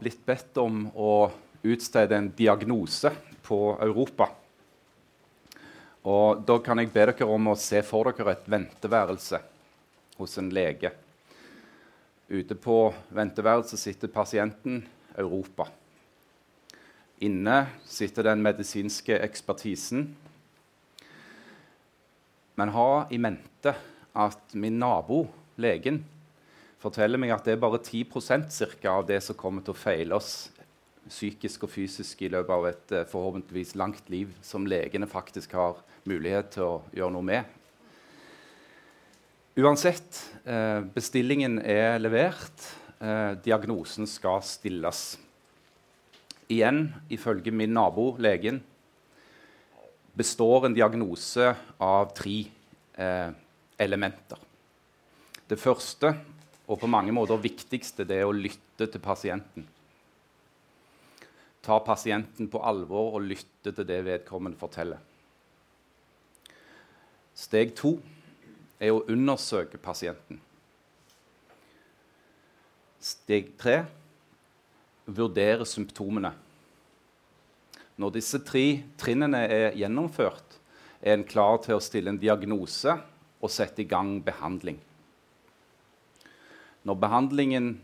Blitt bedt om å utstede en diagnose på Europa. Og Da kan jeg be dere om å se for dere et venteværelse hos en lege. Ute på venteværelset sitter pasienten Europa. Inne sitter den medisinske ekspertisen. Men ha i mente at min nabo, legen, forteller meg at det er bare 10% cirka, av det som kommer til å feile oss psykisk og fysisk i løpet av et eh, forhåpentligvis langt liv, som legene faktisk har mulighet til å gjøre noe med. Uansett, eh, bestillingen er levert. Eh, diagnosen skal stilles. Igjen, ifølge min nabo, legen, består en diagnose av tre elementer. Det første og på mange måter viktigste det er å lytte til pasienten. Ta pasienten på alvor og lytte til det vedkommende forteller. Steg to er å undersøke pasienten. Steg tre vurdere symptomene. Når disse tre trinnene er gjennomført, er en klar til å stille en diagnose og sette i gang behandling. Når behandlingen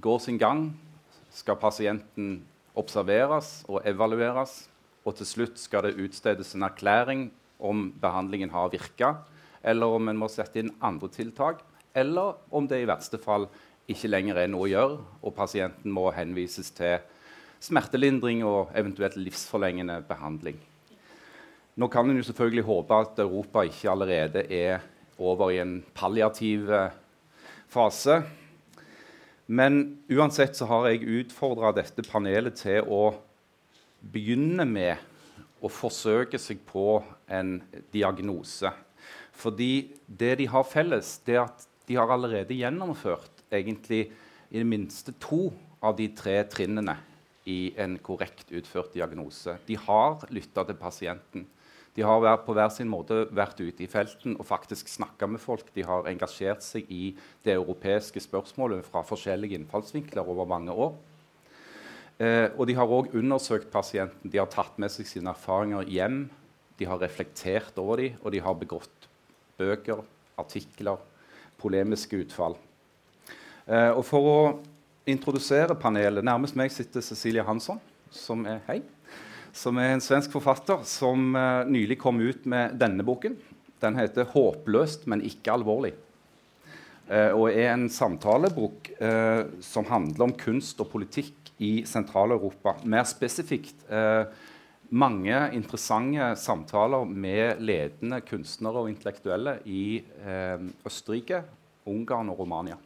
går sin gang, skal pasienten observeres og evalueres. Og til slutt skal det utstedes en erklæring om behandlingen har virka, eller om en må sette inn andre tiltak, eller om det i verste fall ikke lenger er noe å gjøre, og pasienten må henvises til smertelindring og eventuelt livsforlengende behandling. Nå kan en jo selvfølgelig håpe at Europa ikke allerede er over i en palliativ eh, fase. Men uansett så har jeg utfordra dette panelet til å begynne med å forsøke seg på en diagnose. Fordi det de har felles, det er at de har allerede gjennomført egentlig i det minste to av de tre trinnene i en korrekt utført diagnose. De har lytta til pasienten. De har på hver sin måte vært ute i felten og faktisk snakka med folk. De har engasjert seg i det europeiske spørsmålet fra forskjellige innfallsvinkler over mange år. Eh, og de har òg undersøkt pasienten. De har tatt med seg sine erfaringer hjem. De har reflektert over dem, og de har begått bøker, artikler, polemiske utfall. Eh, og for å introdusere panelet Nærmest meg sitter Cecilie Hansson, som er hei som er en svensk forfatter som uh, nylig kom ut med denne boken. Den heter 'Håpløst, men ikke alvorlig'. Uh, og er en samtalebok uh, som handler om kunst og politikk i Sentral-Europa. Mer spesifikt mange interessante samtaler med ledende kunstnere og intellektuelle i Østerrike, Ungarn og Romania.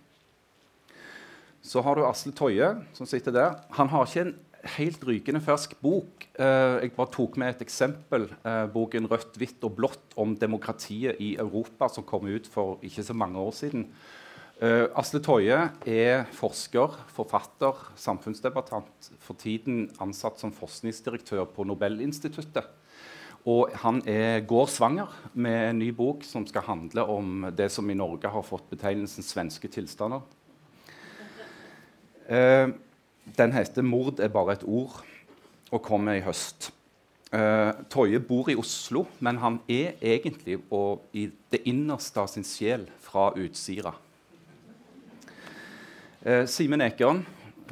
Så har du Asle Toje, som sitter der. Han har ikke en helt rykende fersk bok. Uh, jeg bare tok med et eksempel. Uh, boken 'Rødt, hvitt og blått' om demokratiet i Europa, som kom ut for ikke så mange år siden. Uh, Asle Toje er forsker, forfatter, samfunnsdebattant. For tiden ansatt som forskningsdirektør på Nobelinstituttet. Og han er, går svanger med en ny bok som skal handle om det som i Norge har fått betegnelsen 'svenske tilstander'. Uh, den heter 'Mord er bare et ord' og kommer i høst. Uh, Toje bor i Oslo, men han er egentlig og i det innerste av sin sjel fra Utsira. Uh, Simen Ekern,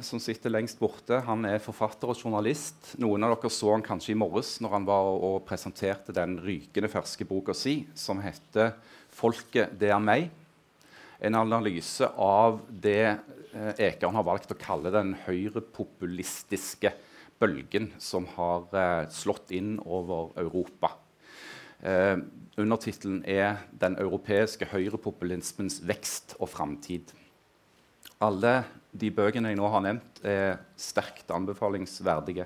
som sitter lengst borte, han er forfatter og journalist. Noen av dere så han kanskje i morges når han var og presenterte den rykende ferske boka si, som heter 'Folket, det er meg'. En analyse av det Eh, Ekern har valgt å kalle den høyrepopulistiske bølgen som har eh, slått inn over Europa. Eh, Undertittelen er 'Den europeiske høyrepopulismens vekst og framtid'. Alle de bøkene jeg nå har nevnt, er sterkt anbefalingsverdige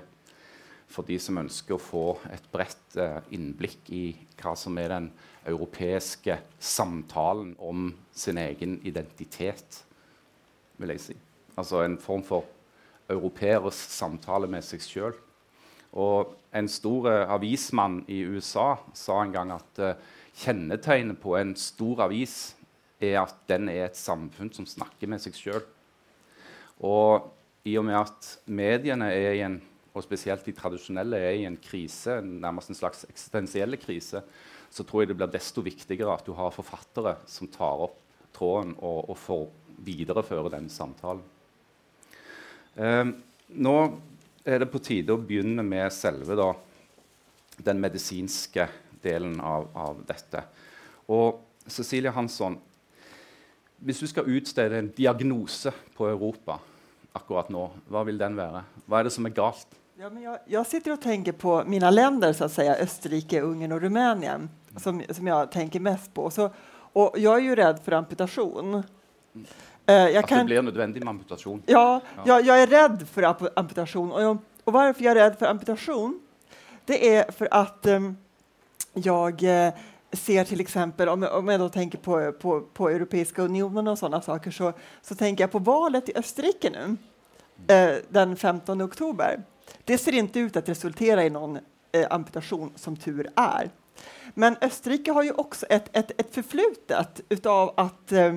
for de som ønsker å få et bredt eh, innblikk i hva som er den europeiske samtalen om sin egen identitet vil jeg si. Altså en form for europeers samtale med seg sjøl. Og en stor uh, avismann i USA sa en gang at uh, kjennetegnet på en stor avis er at den er et samfunn som snakker med seg sjøl. Og i og med at mediene er i en og spesielt de tradisjonelle er i en krise, nærmest en slags eksistensiell krise, så tror jeg det blir desto viktigere at du har forfattere som tar opp tråden og, og får videreføre den samtalen. Eh, nå er det på tide å begynne med selve da, den medisinske delen av, av, dette. Og Cecilie Hansson, hvis du skal utstede en diagnose på Europa akkurat nå, hva vil den være? Hva er det som er galt? Ja, jeg, jag, sitter og tenker på mine länder, så Ungarn og Rumänien, som, som jeg tenker mest på. Så, jeg er jo redd for för amputation. Uh, jag att kan, det blir nödvändigt med amputation? Ja, ja. Jag, är rädd för amputation. Och, jag, och, varför jag är rädd för amputation, det är för att um, jag uh, ser till exempel, om, om jag då tänker på, på, på Europeiska unionen och sådana saker, så, så tänker jag på valet i Österrike nu, uh, den 15 oktober. Det ser inte ut att resultera i någon eh, amputation, som tur är. Men Österrike har ju också ett, ett, ett förflutet utav att, eh,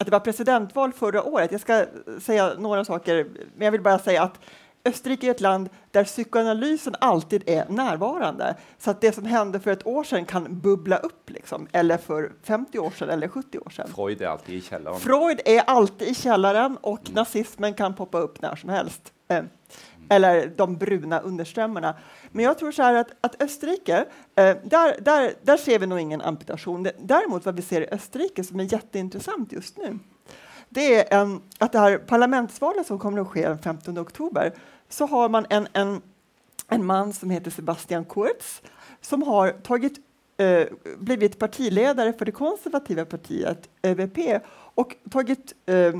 att det var presidentval förra året. Jag ska säga några saker, men jag vill bara säga att Österrike är ett land där psykoanalysen alltid är närvarande. Så att det som hände för ett år sedan kan bubbla upp, liksom, eller för 50 år sedan eller 70 år sedan. Freud är alltid i källaren. Freud är alltid i källaren och mm. nazismen kan poppa upp när som helst. Eh, eller de bruna underströmmarna. Men jag tror så här att, att Österrike, eh, där, där, där ser vi nog ingen amputation. Däremot vad vi ser i Österrike som är jätteintressant just nu, det är en, att det här parlamentsvalet som kommer att ske den 15 oktober, så har man en, en, en man som heter Sebastian Kurz som har tagit, eh, blivit partiledare för det konservativa partiet ÖVP och tagit eh,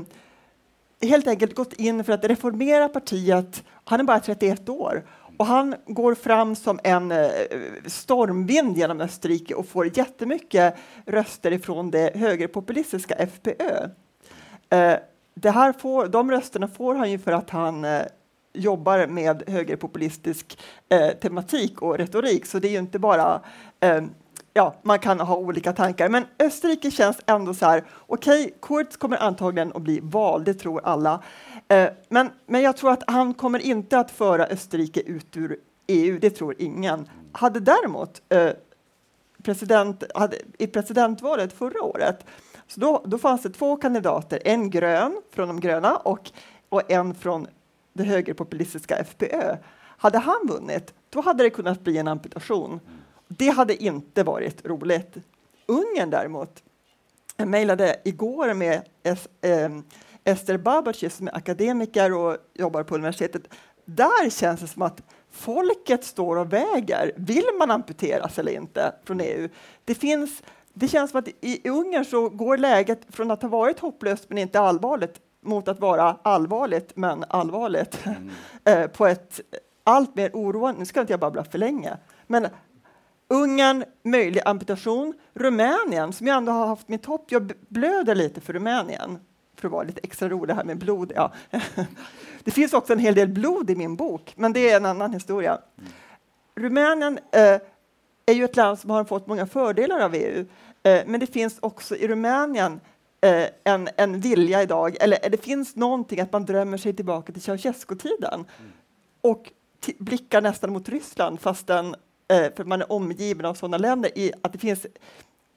helt enkelt gått in för att reformera partiet. Han är bara 31 år och han går fram som en eh, stormvind genom Österrike och får jättemycket röster ifrån det högerpopulistiska FPÖ. Eh, får, de rösterna får han ju för att han eh, jobbar med högerpopulistisk eh, tematik och retorik, så det är ju inte bara eh, ja, man kan ha olika tankar. Men Österrike känns ändå så här, okej, okay, Kurz kommer antagligen att bli vald, det tror alla. Eh, men, men jag tror att han kommer inte att föra Österrike ut ur EU, det tror ingen. Hade däremot eh, president, hade, i presidentvalet förra året, så då, då fanns det två kandidater, en grön från de gröna och, och en från det högerpopulistiska FPÖ. Hade han vunnit, då hade det kunnat bli en amputation. Det hade inte varit roligt. Ungern däremot, jag mejlade igår med es, eh, Ester Babacic som är akademiker och jobbar på universitetet. Där känns det som att folket står och väger. Vill man amputeras eller inte från EU? Det, finns, det känns som att i Ungern så går läget från att ha varit hopplöst men inte allvarligt mot att vara allvarligt men allvarligt mm. Eh, på ett allt mer oroande, nu ska inte jag babbla för länge, men Ungern, möjlig amputation. Rumänien, som jag ändå har haft mitt hopp. Jag blöder lite för Rumänien, för att vara lite extra rolig här med blod. Ja. Det finns också en hel del blod i min bok, men det är en annan historia. Rumänien eh, är ju ett land som har fått många fördelar av EU, eh, men det finns också i Rumänien eh, en, en vilja idag, eller det finns någonting att man drömmer sig tillbaka till Ceausescu-tiden mm. och blickar nästan mot Ryssland fast Eh, för man är omgiven av sådana länder, i att det finns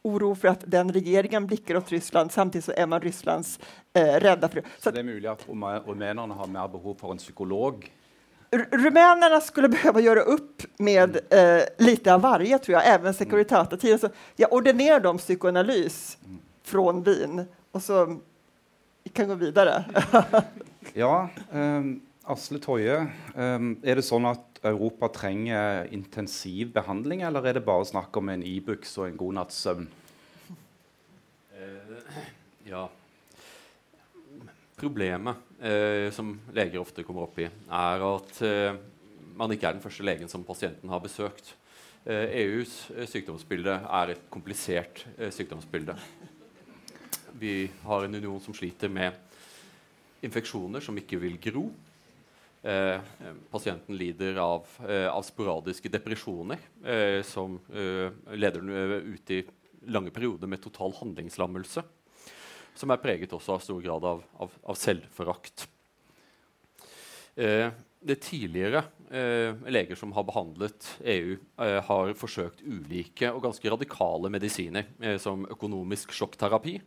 oro för att den regeringen blickar åt Ryssland, samtidigt så är man Rysslands eh, rädda för det. Så, så det är möjligt att rumänerna har mer behov for en psykolog? Rumänerna skulle behöva göra upp med eh, lite av varje, tror jag, även Securitate-tiden. Så jag ordinerar dem psykoanalys mm. från Wien och så vi kan gå vidare. ja, um, Asle Toje, um, är det så att Europa trenger intensiv behandling, eller er det bare snakk om en Ibux e og en god natts søvn? Eh, ja. Problemet eh, som leger ofte kommer opp i, er at eh, man ikke er den første legen som pasienten har besøkt. EUs eh, e sykdomsbilde er et komplisert eh, sykdomsbilde. Vi har en union som sliter med infeksjoner som ikke vil gro. Eh, pasienten lider av, eh, av, sporadiske depresjoner eh, som eh, leder ut i lange perioder med total handlingslammelse. Som er preget også av stor grad av, av, av selvforakt. Eh, det tidligere eh, leger som har behandlet EU, eh, har forsøkt ulike og ganske radikale medisiner, eh, som økonomisk sjokkterapi,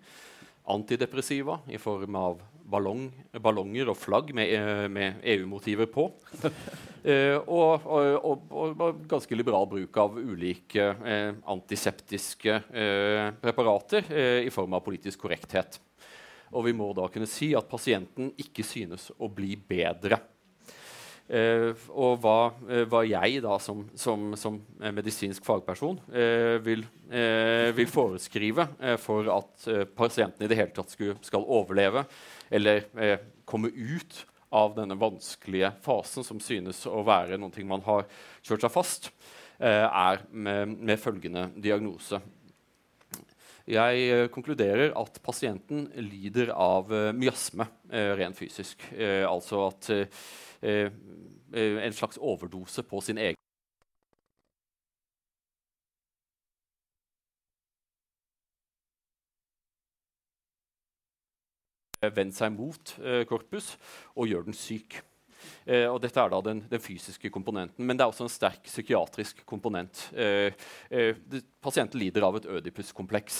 antidepressiva i form av ballong, ballonger og flagg med, eh, med EU-motiver på. Eh, og, og, og, og, ganske liberal bruk av ulike eh, antiseptiske eh, preparater eh, i form av politisk korrekthet. Og vi må da kunne si at pasienten ikke synes å bli bedre. Uh, og hva, hva, jeg da som, som, som medisinsk fagperson vil, vil, foreskrive for at pasienten i det hele tatt skal overleve eller komme ut av denne vanskelige fasen som synes å være noe man har kjørt seg fast, er med, med, følgende diagnose. Jeg konkluderer at pasienten lider av myasme rent fysisk. altså at Eh, eh, en slags overdose på sin egen vendt seg mot eh, korpus og gjør den syk. Eh, og dette er da den, den, fysiske komponenten. Men det er også en sterk psykiatrisk komponent. Eh, eh, det, pasienten lider av et ødipuskompleks.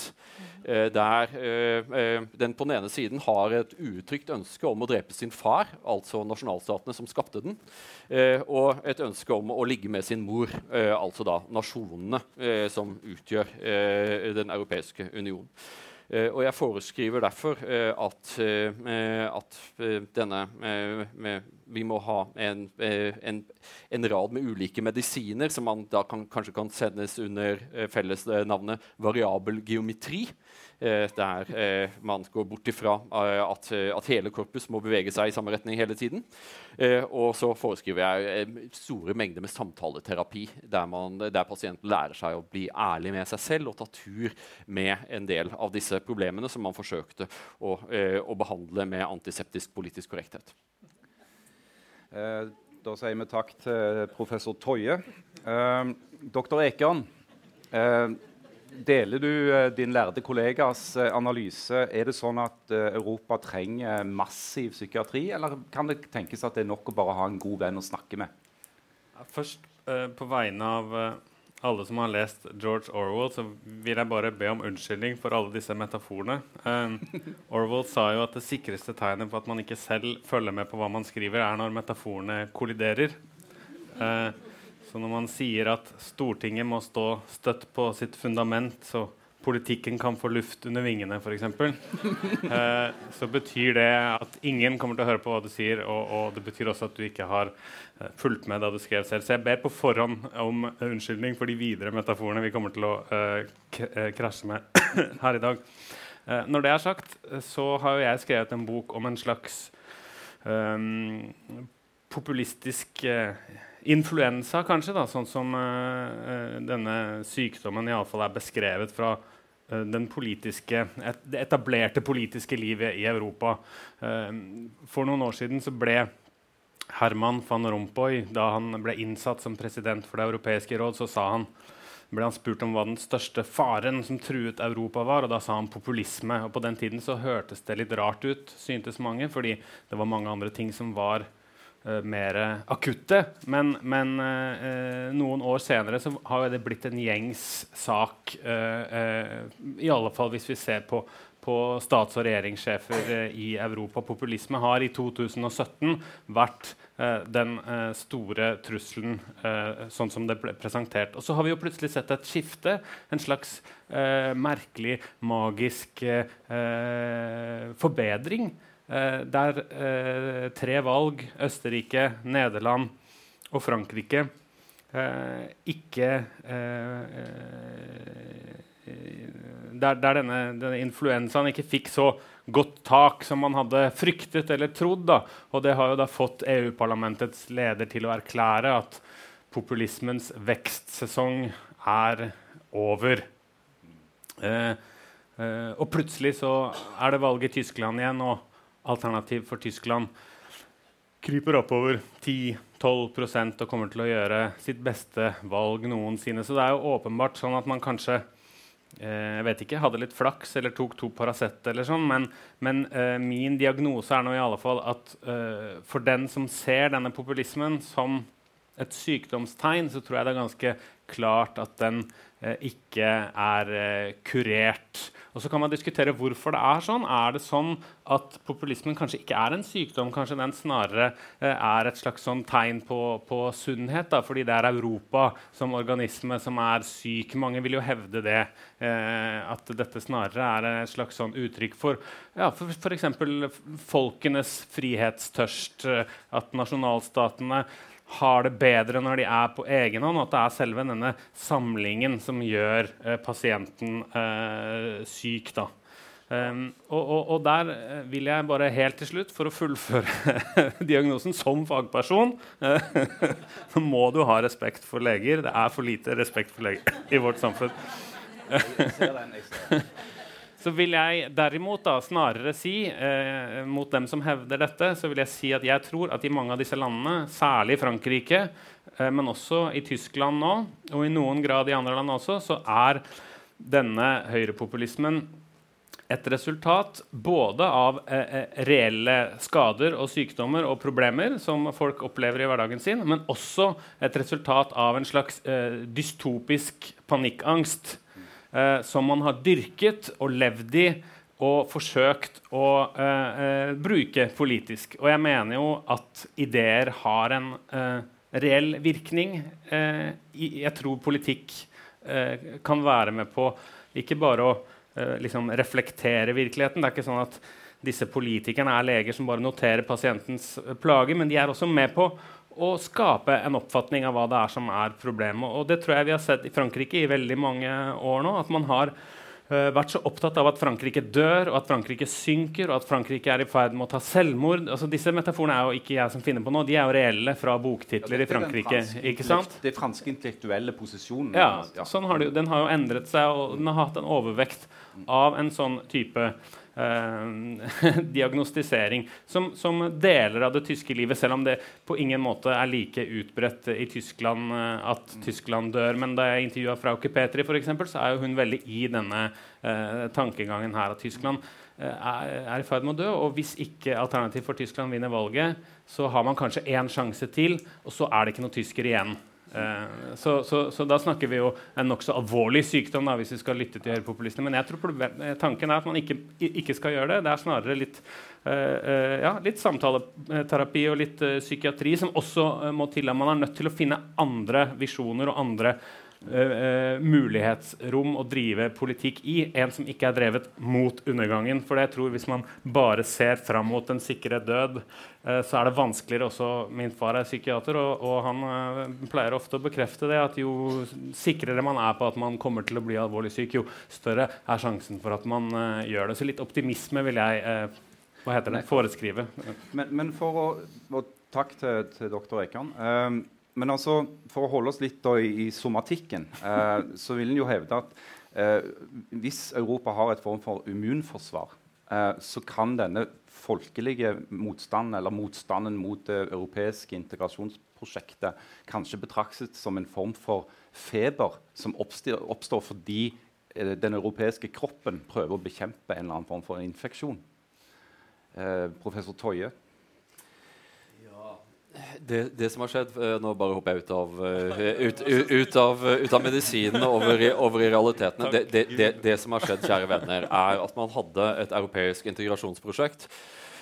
Eh, der eh, den på den ene siden har et uuttrykt ønske om å drepe sin far, altså nasjonalstatene som skapte den, og et ønske om å ligge med sin mor, altså da nasjonene som utgjør den europeiske union. Uh, og jeg foreskriver derfor uh, at, uh, at denne Vi må ha en, en, en, rad med ulike medisiner som man da kan, kanskje kan sendes under fellesnavnet variabel geometri. Eh, der eh, man går bort ifra eh, at, at, hele korpus må bevege seg i samme retning hele tiden. og så foreskriver jeg store mengder med samtaleterapi, der, man, der, pasienten lærer seg å bli ærlig med seg selv og ta tur med en del av disse problemene som man forsøkte å, å behandle med antiseptisk politisk korrekthet. Da sier vi takk til professor Toje. Doktor eh, Deler du uh, din lærde kollegas uh, analyse? Er det sånn at uh, Europa trenger massiv psykiatri, eller kan det tenkes at det er nok å bare ha en god venn å snakke med? Først, på vegne av alle som har lest George Orwell, så vil jeg bare be om unnskyldning for alle disse metaforene. Orwell sa jo at det sikreste tegnet på at man ikke selv følger med på hva man skriver, er når metaforene kolliderer. Uh, så når man sier at Stortinget må stå støtt på sitt fundament, så politikken kan få luft under vingene, f.eks., eh, så betyr det at ingen kommer til å høre på hva du sier, og, og det betyr også at du ikke har eh, fulgt med da du skrev selv. Så jeg ber på forhånd om unnskyldning for de videre metaforene vi kommer til å eh, eh krasje med her i dag. Eh, når det er sagt, så har jeg skrevet en bok om en slags um, populistisk uh, influensa, kanskje, da, sånn som uh, denne sykdommen iallfall er beskrevet fra uh, den politiske, et, det etablerte politiske livet i Europa. Uh, for noen år siden så ble Herman van Rompuy, da han ble innsatt som president for Det europeiske råd, så sa han ble han spurt om hva den største faren som truet Europa var. og Da sa han populisme. og På den tiden så hørtes det litt rart ut, syntes mange, fordi det var mange andre ting som var mer akutte. Men, men uh, noen år senere så har det blitt en gjengs sak, uh, i alle fall hvis vi ser på, på stats- og regjeringssjefer i Europa. Populisme har i 2017 vært den store trusselen, sånn som det ble presentert. Og så har vi jo plutselig sett et skifte. En slags merkelig, magisk forbedring Eh, der eh, tre valg, Østerrike, Nederland og Frankrike, eh, ikke der, der denne, denne, influensaen ikke fikk så godt tak som man hadde fryktet eller trodd. Da. Og det har jo da fått EU-parlamentets leder til å erklære at populismens vekstsesong er over. Eh, eh, og plutselig så er det valg i Tyskland igjen, og alternativ for Tyskland kryper oppover 10-12% og kommer til å gjøre sitt beste valg noensinne. Så det er jo åpenbart sånn at man kanskje jeg vet ikke, hadde litt flaks eller tok to Paracet sånn, men, men uh, min diagnose er nå i alle fall at uh, for den som ser denne populismen som et sykdomstegn, så tror jeg det er ganske klart at den ikke er kurert. Og så kan man diskutere hvorfor det er sånn. Er det sånn at populismen kanskje ikke er en sykdom? Kanskje den snarere eh, er et slags sånn tegn på, på sunnhet, da, fordi det er Europa som organisme som er syk. Mange vil jo hevde det. Eh, at dette snarere er et slags sånn uttrykk for ja, f.eks. folkenes frihetstørst. Eh, at nasjonalstatene har det bedre når de er på egen hånd, og at det er selve denne samlingen som gjør eh, pasienten eh, syk. da. Um, og, og, og, der eh, vil jeg bare helt til slutt, for å fullføre diagnosen som fagperson Så må du ha respekt for leger. Det er for lite respekt for leger i vårt samfunn. Så vil jeg derimot da snarere si eh, mot dem som hevder dette, så vil jeg si at jeg tror at i mange av disse landene, særlig i Frankrike, eh, men også i Tyskland nå, og i noen grad i andre land også, så er denne høyrepopulismen et resultat både av eh, eh reelle skader og sykdommer og problemer som folk opplever i hverdagen sin, men også et resultat av en slags eh, dystopisk panikkangst eh, som man har dyrket og levd i og forsøkt å eh, eh, bruke politisk. Og jeg mener jo at ideer har en eh, reell virkning. Eh, jeg tror politikk kan være med på ikke bare å liksom reflektere virkeligheten. Det er ikke sånn at disse politikerne er leger som bare noterer pasientens plager, men de er også med på å skape en oppfatning av hva det er som er problemet. Og det tror jeg vi har sett i Frankrike i veldig mange år nå. At man har uh, vært så opptatt av at Frankrike dør, og at Frankrike synker, og at Frankrike er i ferd med å ta selvmord. Altså, disse metaforene er jo ikke jeg som finner på nå. De er jo reelle fra boktitler ja, i Frankrike. ikke sant? Det franske intellektuelle posisjonen. Ja, ja. Sånn har det, den har jo endret seg, og den har hatt en overvekt av en sånn type Eh, diagnostisering som, som, deler av det tyske livet, selv om det på ingen måte er like utbredt i Tyskland uh, at. Tyskland dør. Men da jeg intervjua Frauke Petri, for eksempel, så er jo hun veldig i denne uh, tankegangen her at Tyskland er, er, i ferd med å dø. Og hvis ikke Alternativ for Tyskland vinner valget, så har man kanskje én sjanse til, og så er det ikke noen tysker igjen. Uh, så, så, så, da snakker vi jo en nokså alvorlig sykdom, da, hvis vi skal lytte til høyrepopulistene. Men jeg tror eh, tanken er at man ikke, ikke, skal gjøre det. Det er snarere litt, uh, ja, litt samtaleterapi og litt psykiatri som også må til. Man er nødt til å finne andre visjoner og andre Uh, mulighetsrom å drive politikk i. En som ikke er drevet mot undergangen. For jeg tror hvis man bare ser fram mot en sikre død, uh, så er det vanskeligere også Min far er psykiater, og, og han uh, pleier ofte å bekrefte det at jo sikrere man er på at man kommer til å bli alvorlig syk, jo større er sjansen for at man gjør det. Så litt optimisme vil jeg hva heter det, foreskrive. Men, men for å, og Takk til, til doktor Ekan. Um, men altså, for å holde oss litt i, i somatikken, eh, så vil en jo hevde at eh, hvis Europa har et form for immunforsvar, eh, så kan denne folkelige motstanden, eller motstanden mot det europeiske integrasjonsprosjektet kanskje betraktes som en form for feber som oppstår, oppstår fordi eh, den europeiske kroppen prøver å bekjempe en eller annen form for infeksjon. Eh, professor Toje? Det, det, som har skjedd uh, Nå bare hopper jeg ut av, uh, ut, ut, ut av, ut av medisinen og over, over, i realitetene. Det, det, det, som har skjedd, kjære venner, er at man hadde et europeisk integrasjonsprosjekt.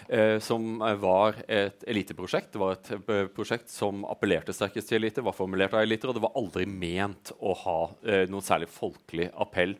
Eh, som var et eliteprosjekt. Det var et prosjekt som appellerte sterkest til elite, var formulert av eliter, og det var aldri ment å ha noen særlig folkelig appell.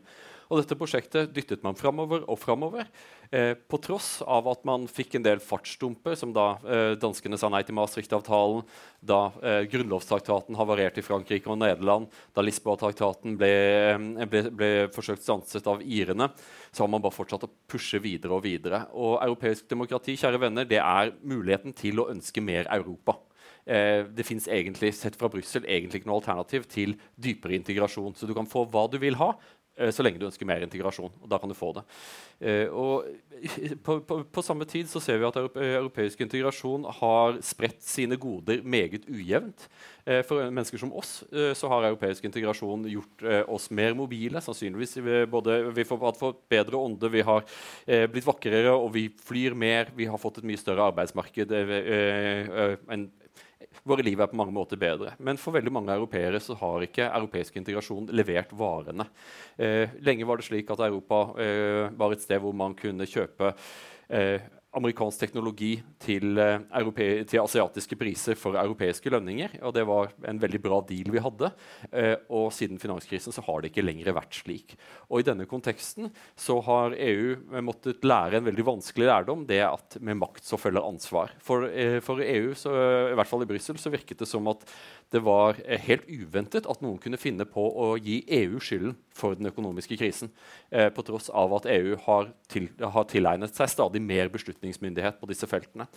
Og dette prosjektet dyttet man framover og framover. Eh, på tross av at man fikk en del fartsdumper, som da eh, danskene sa nei til Maastricht-avtalen, da eh, grunnlovstraktaten havarerte i Frankrike og Nederland, da Lisboa-traktaten ble, eh, ble, ble, forsøkt stanset av irene, så har man bare fortsatt å pushe videre og videre. Og europeisk demokrati kjære venner, det er muligheten til å ønske mer Europa. Eh, det fins egentlig sett fra Brussel egentlig ikke noe alternativ til dypere integrasjon. Så du kan få hva du vil ha, så lenge du ønsker mer integrasjon. og Da kan du få det. Eh, og på, på, på, samme tid så ser vi at europeisk integrasjon har spredt sine goder meget ujevnt. Eh, for mennesker som oss eh, så har europeisk integrasjon gjort eh, oss mer mobile. sannsynligvis både Vi har fått bedre ånde, vi har eh, blitt vakrere, og vi flyr mer. Vi har fått et mye større arbeidsmarked. en Våre liv er på mange måter bedre. Men for veldig mange europeere så har ikke europeisk integrasjon levert varene. Eh, lenge var det slik at Europa eh, var et sted hvor man kunne kjøpe eh, amerikansk teknologi til, uh, til, asiatiske priser for europeiske lønninger. og Det var en veldig bra deal vi hadde. Uh, og siden finanskrisen så har det ikke lenger vært slik. Og I denne konteksten så har EU måttet lære en veldig vanskelig lærdom. Det at med makt så følger ansvar. For, for EU, så, i hvert fall i Brussel, så virket det som at det var eh, helt uventet at noen kunne finne på å gi EU skylden for den økonomiske krisen, eh, på tross av at EU har, til, har tilegnet seg stadig mer beslutningsmyndighet på disse feltene.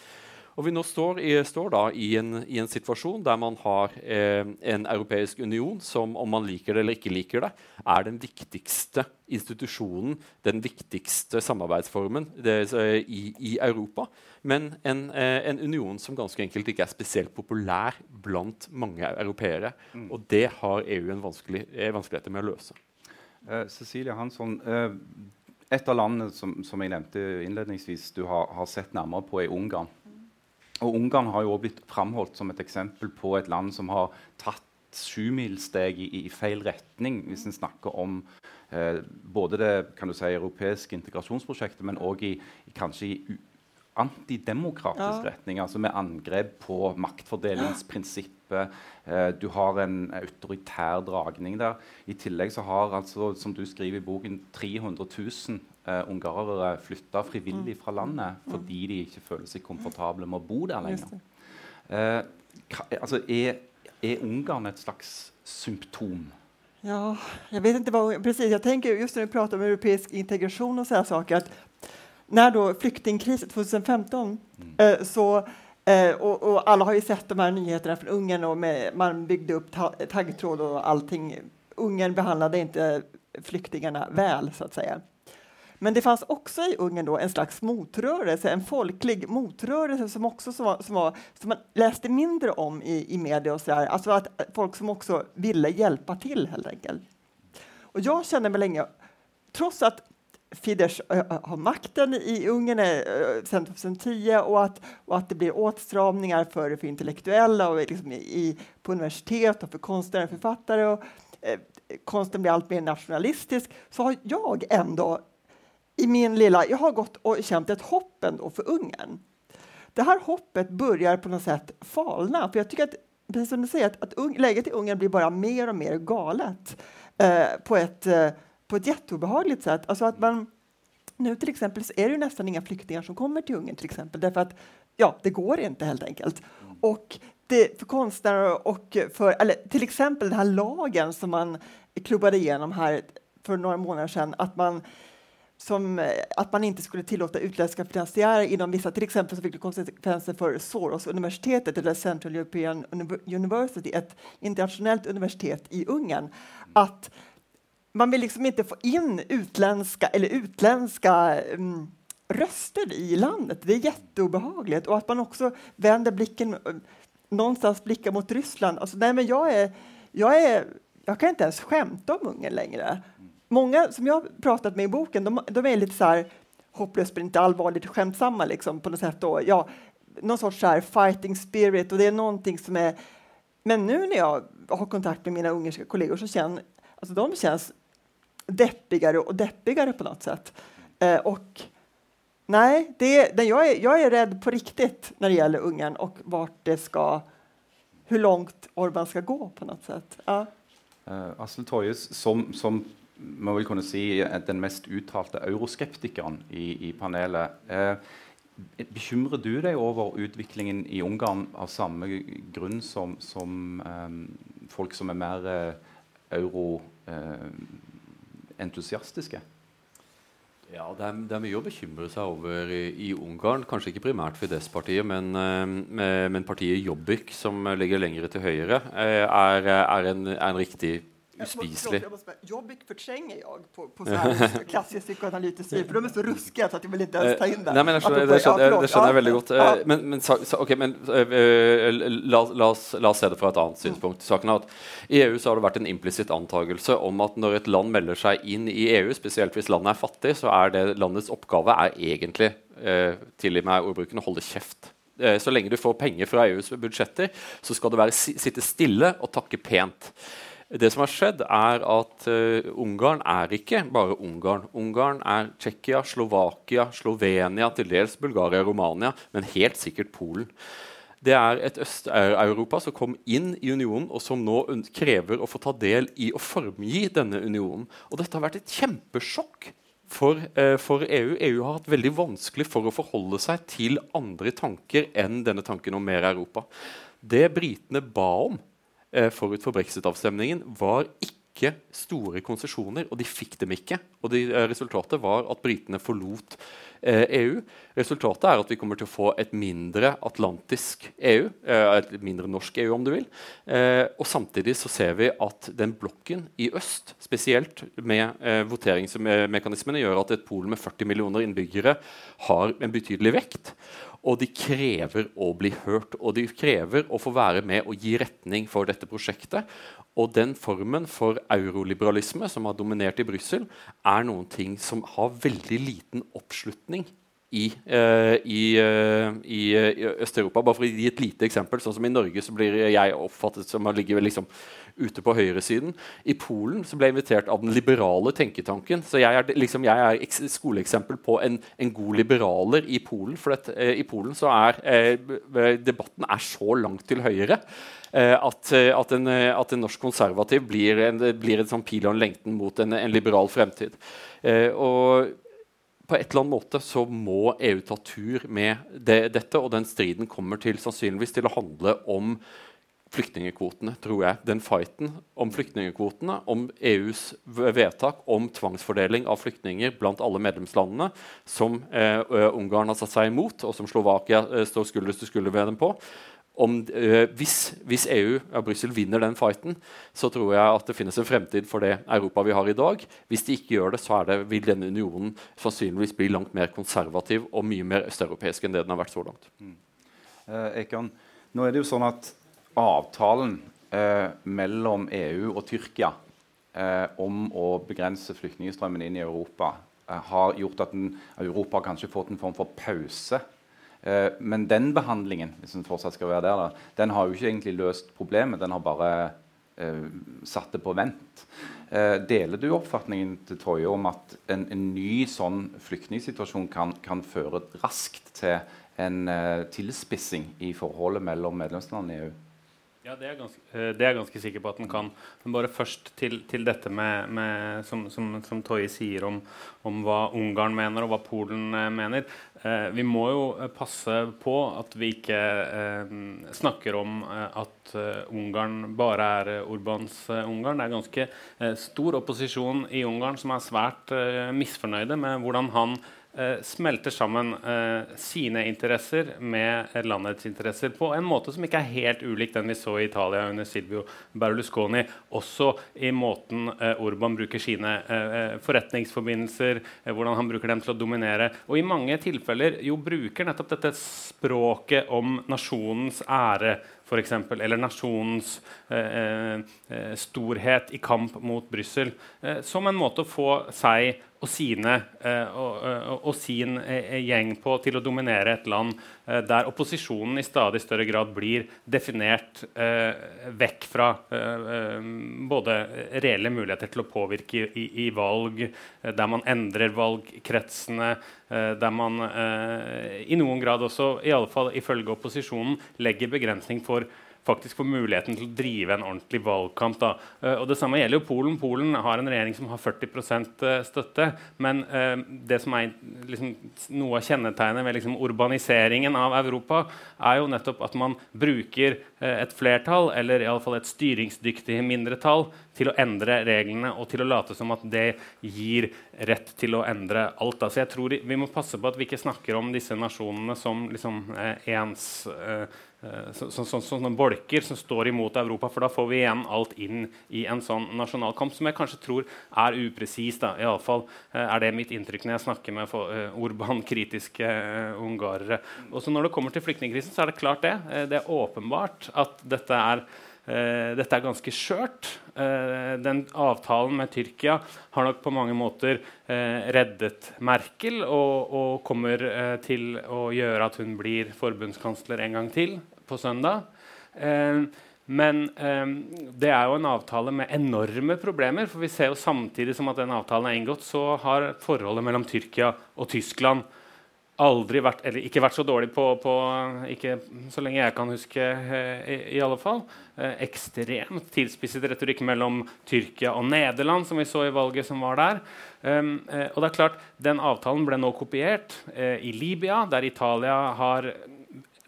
Og vi nå står, i, står da i en, i en, situasjon der man har eh, en europeisk union som, om man liker det eller ikke liker det, er den viktigste institusjonen, den viktigste samarbeidsformen det, i, i, Europa. Men en, eh, en, union som ganske enkelt ikke er spesielt populær blant mange europeere. Mm. Og det har EU en vanskelig, vanskeligheter med å løse. Uh, Cecilie Hansson, uh, et av landene som, som, jeg nevnte innledningsvis du har, har sett nærmere på, er Ungarn. Og Ungarn har jo også blitt framholdt som et eksempel på et land som har tatt sjumilssteg i, i feil retning, hvis en snakker om eh, både det kan du si, europeiske integrasjonsprosjektet, men òg i, i, kanskje i antidemokratisk ja. retning, altså med angrep på maktfordelingsprinsippet. Eh, du har en autoritær dragning der. I tillegg så har, altså, som du skriver i boken, 300 000 uh, ungarere flytta frivillig mm. fra landet mm. fordi de ikke føler seg komfortable med å bo der lenger. Uh, altså, er, er Ungarn et slags symptom? Ja, jag vet inte vad, precis. Jag tänker just när vi pratar om europeisk integration och sådana saker att när då flyktingkrisen 2015 mm. eh, så eh, och, och, alla har ju sett de här nyheterna från Ungern och med, man byggde upp ta taggtråd och allting. Ungern behandlade inte flyktingarna väl så att säga. Men det fanns också i Ungern en slags motrörelse, en folklig motrörelse som också som, var, som, som man läste mindre om i, i media och så där. Alltså att folk som också ville hjälpa till helt enkelt. Och jag känner mig länge, trots att Fidesz har makten i Ungern sedan 2010 och att, och att det blir åtstramningar för, för intellektuella och liksom i, på universitet och för konstnärer och författare. Och, eh, konsten blir allt mer nationalistisk, så har jag ändå i min lilla... Jag har gått och känt ett hopp ändå för Ungern. Det här hoppet börjar på något sätt falna. För jag tycker att, precis som du säger, att, att läget i Ungern blir bara mer och mer galet eh, på, ett, eh, på ett jätteobehagligt sätt. Alltså att man, nu till exempel så är det nästan inga flyktingar som kommer till Ungern till exempel därför att ja, det går inte helt enkelt. Och det, för konstnärer och för, eller till exempel den här lagen som man klubbade igenom här för några månader sedan, att man som eh, att man inte skulle tillåta utländska finansiärer inom vissa, till exempel så fick det konsekvenser för Soros-universitetet, eller Central European University, ett internationellt universitet i Ungern, att man vill liksom inte få in utländska eller utländska um, röster i landet. Det är jätteobehagligt. Och att man också vänder blicken eh, någonstans blickar mot Ryssland. Alltså, nej, men jag, är, jag, är, jag kan inte ens skämta om Ungern längre många som jag har pratat med i boken, de, de är lite så här hopplöst men inte allvarligt skämtsamma liksom, på något sätt. Då. Ja, någon sorts så fighting spirit och det är någonting som är... Men nu när jag har kontakt med mina ungerska kollegor så känner alltså de känns deppigare och deppigare på något sätt. Eh, och nej, det, jag, är, jag är rädd på riktigt när det gäller Ungern och vart det ska, hur långt Orban ska gå på något sätt. Ja. Uh, Asle Toyes, som, som man vil kunne si den mest uttalte euroskeptikeren i, i panelet. Eh, bekymrer du deg over utviklingen i Ungarn av samme grunn som, som eh, folk som er mer eh, euroentusiastiske? Eh, ja, det er, det er, mye å bekymre seg over i, i Ungarn. Kanskje ikke primært Fidesz-partiet, men, eh, men, partiet Jobbik, som ligger lenger til høyre, eh, er, er, en, er en riktig uspiselig. Jag, måste, förtränger jag på, på så här klassisk psykoanalytisk vis, för de är så ruskiga så att jag vill inte ens ta in det. Eh, Nei, men jeg skjønner, det skjønner, ja, det skjønner jeg veldig godt. Eh, Men, men, sa- sa- ok, men eh, la, la, oss, la oss se det fra et annet synspunkt. Saken er at I EU så har det vært en implisitt antakelse om at når et land melder seg inn i EU, spesielt hvis landet er fattig, så er det landets oppgave er egentlig eh, tilgi meg ordbruken, å holde kjeft. Så lenge du får penger fra EUs budsjetter, så skal du være, sitte stille og takke pent. Det som har skjedd, er at uh, Ungarn er ikke bare Ungarn. Ungarn er Tsjekkia, Slovakia, Slovenia, til dels Bulgaria Romania, men helt sikkert Polen. Det er et Øst-Europa som kom inn i unionen, og som nå krever å få ta del i å formgi denne unionen. Og dette har vært et kjempesjokk for, eh, for EU. EU har hatt veldig vanskelig for å forholde seg til andre tanker enn denne tanken om mer Europa. Det britene ba om forut for brexit-avstemningen, var ikke store konsesjoner, og de fikk dem ikke. Og de, eh, resultatet var at britene forlot eh, EU. Resultatet er at vi kommer til å få et mindre atlantisk EU, eh, et mindre norsk EU om du vil. Eh, og samtidig så ser vi at den blokken i øst, spesielt med eh, voteringsmekanismene, gjør at et Polen med 40 millioner innbyggere har en betydelig vekt. Og de krever å bli hørt, og de krever å få være med og gi retning for dette prosjektet. Og den formen for euroliberalisme som har dominert i Brussel, er noen ting som har veldig liten oppslutning i, eh, i, eh, i, eh, i Øst-Europa. Bare for å gi et lite eksempel. sånn som I Norge så blir jeg oppfattet som å ligge liksom ute på høyresiden. I Polen så ble jeg invitert av den liberale tenketanken. Så jeg er, liksom, jeg er eks- skoleeksempel på en, en god liberaler i Polen. For at, eh, i Polen så er eh, debatten er så langt til høyre. at, at, en, at en norsk konservativ blir en, blir en sånn pil og en lengten mot en, liberal fremtid. Og på et eller annet måte så må EU ta tur med det, dette, og den striden kommer til sannsynligvis til å handle om flyktningekvotene, tror jeg. Den fighten om flyktningekvotene, om EUs vedtak om tvangsfordeling av flyktninger blant alle medlemslandene, som eh, Ungarn har satt seg imot, og som Slovakia eh, står skulder til skulder ved dem på. Om, eh, hvis, hvis EU og Brussel vinner den fighten, så tror jeg at det finnes en fremtid for det Europa vi har i dag. Hvis de ikke gjør det, så det, vil denne unionen sannsynligvis bli langt mer konservativ og mye mer østeuropeisk enn det den har vært så langt. Eh, Ekan, nå er det jo sånn at avtalen eh, mellom EU og Tyrkia eh, om å begrense flyktningstrømmen inn i Europa eh, har gjort at den, Europa har fått en form for pause. Eh, men den behandlingen hvis den fortsatt skal være der, da, den har jo ikke egentlig løst problemet. Den har bare uh, satt det på vent. Uh, deler du oppfatningen til Toje om at en, en ny sånn flyktningsituasjon kan, kan føre raskt til en tilspissing i forholdet mellom medlemslandene i EU? Ja, det er, ganske, eh, det er jeg ganske sikker på at den kan. Men bare først til, til dette med, med som, som, som Toje sier om, om hva Ungarn mener og hva Polen eh, mener. Eh, vi må jo eh, passe på at vi ikke eh, snakker om at Ungarn bare er Orbans Ungarn. Det er ganske eh, stor opposisjon i Ungarn som er svært misfornøyde med hvordan han smelter sammen eh, sine interesser med eh, landets interesser på en måte som ikke er helt ulik den vi så i Italia under Silvio Berlusconi. Også i måten eh, Orban bruker sine eh, eh, forretningsforbindelser, eh, hvordan han bruker dem til å dominere. Og i mange tilfeller jo bruker nettopp dette språket om nasjonens ære for eksempel, eller nasjonens eh, eh, storhet i kamp mot Brussel, eh, som en måte å få seg og sine eh, og, og, og sin eh, gjeng på til å dominere et land eh, der opposisjonen i stadig større grad blir definert eh, vekk fra eh, eh, både reelle muligheter til å påvirke i, i valg, eh, der man endrer valgkretsene, eh, der man eh, i noen grad også, i alle fall ifølge opposisjonen, legger begrensning for faktisk får muligheten til å drive en ordentlig valgkamp. Da. Eh, og Det samme gjelder jo Polen. Polen har en regjering som har 40 eh, støtte. Men eh, det som er liksom, noe av kjennetegnet ved liksom, urbaniseringen av Europa, er jo nettopp at man bruker et flertall, eller i alle fall et styringsdyktig mindretall, til å endre reglene og til å late som at det gir rett til å endre alt. Da. Så jeg tror Vi må passe på at vi ikke snakker om disse nasjonene som liksom, ens, så, så, så, sånne bolker som står imot Europa. For da får vi igjen alt inn i en sånn nasjonalkamp som jeg kanskje tror er upresis. da, Iallfall uh, er det mitt inntrykk når jeg snakker med Orban-kritiske uh, ungarere. Også når det kommer til flyktningkrisen, så er det klart det. Det er åpenbart at dette er dette er ganske skjørt. Uh, den avtalen med Tyrkia har nok på mange måter uh, reddet Merkel og, og kommer til å gjøre at hun blir forbundskansler en gang til på søndag. men det er jo en avtale med enorme problemer. For vi ser jo samtidig som at den avtalen er inngått, så har forholdet mellom Tyrkia og Tyskland aldri vært, eller ikke vært så dårlig på, på ikke så lenge jeg kan huske, eh, i, i alle fall. Eh, ekstremt tilspisset retorikk mellom Tyrkia og Nederland, som vi så i valget som var der. Um, eh, og det er klart, Den avtalen ble nå kopiert uh, i Libya, der Italia har